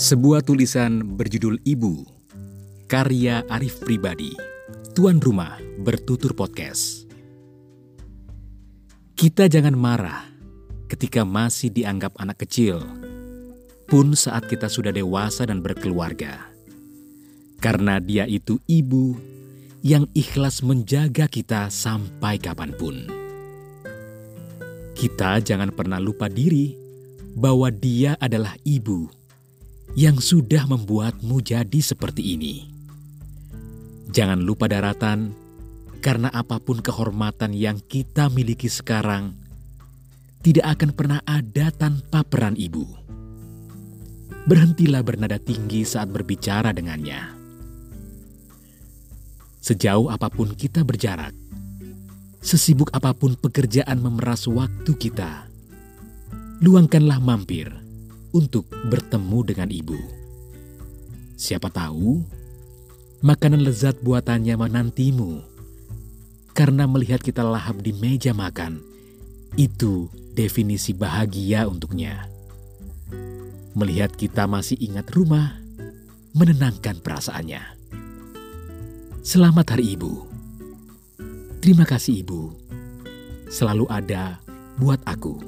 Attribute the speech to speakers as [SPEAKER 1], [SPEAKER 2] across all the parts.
[SPEAKER 1] Sebuah tulisan berjudul Ibu, karya Arif Pribadi, tuan rumah bertutur podcast. Kita jangan marah ketika masih dianggap anak kecil, pun saat kita sudah dewasa dan berkeluarga. Karena dia itu ibu yang ikhlas menjaga kita sampai kapan pun. Kita jangan pernah lupa diri bahwa dia adalah ibu yang sudah membuatmu jadi seperti ini. Jangan lupa daratan, karena apa pun kehormatan yang kita miliki sekarang tidak akan pernah ada tanpa peran ibu. Berhentilah bernada tinggi saat berbicara dengannya. Sejauh apa pun kita berjarak, sesibuk apa pun pekerjaan memeras waktu kita, luangkanlah mampir untuk bertemu dengan ibu. Siapa tahu, makanan lezat buatannya menantimu. Karena melihat kita lahap di meja makan, itu definisi bahagia untuknya. Melihat kita masih ingat rumah, menenangkan perasaannya. Selamat Hari Ibu. Terima kasih Ibu. Selalu ada buat aku.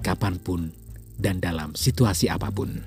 [SPEAKER 1] Kapan pun dan dalam situasi apa pun.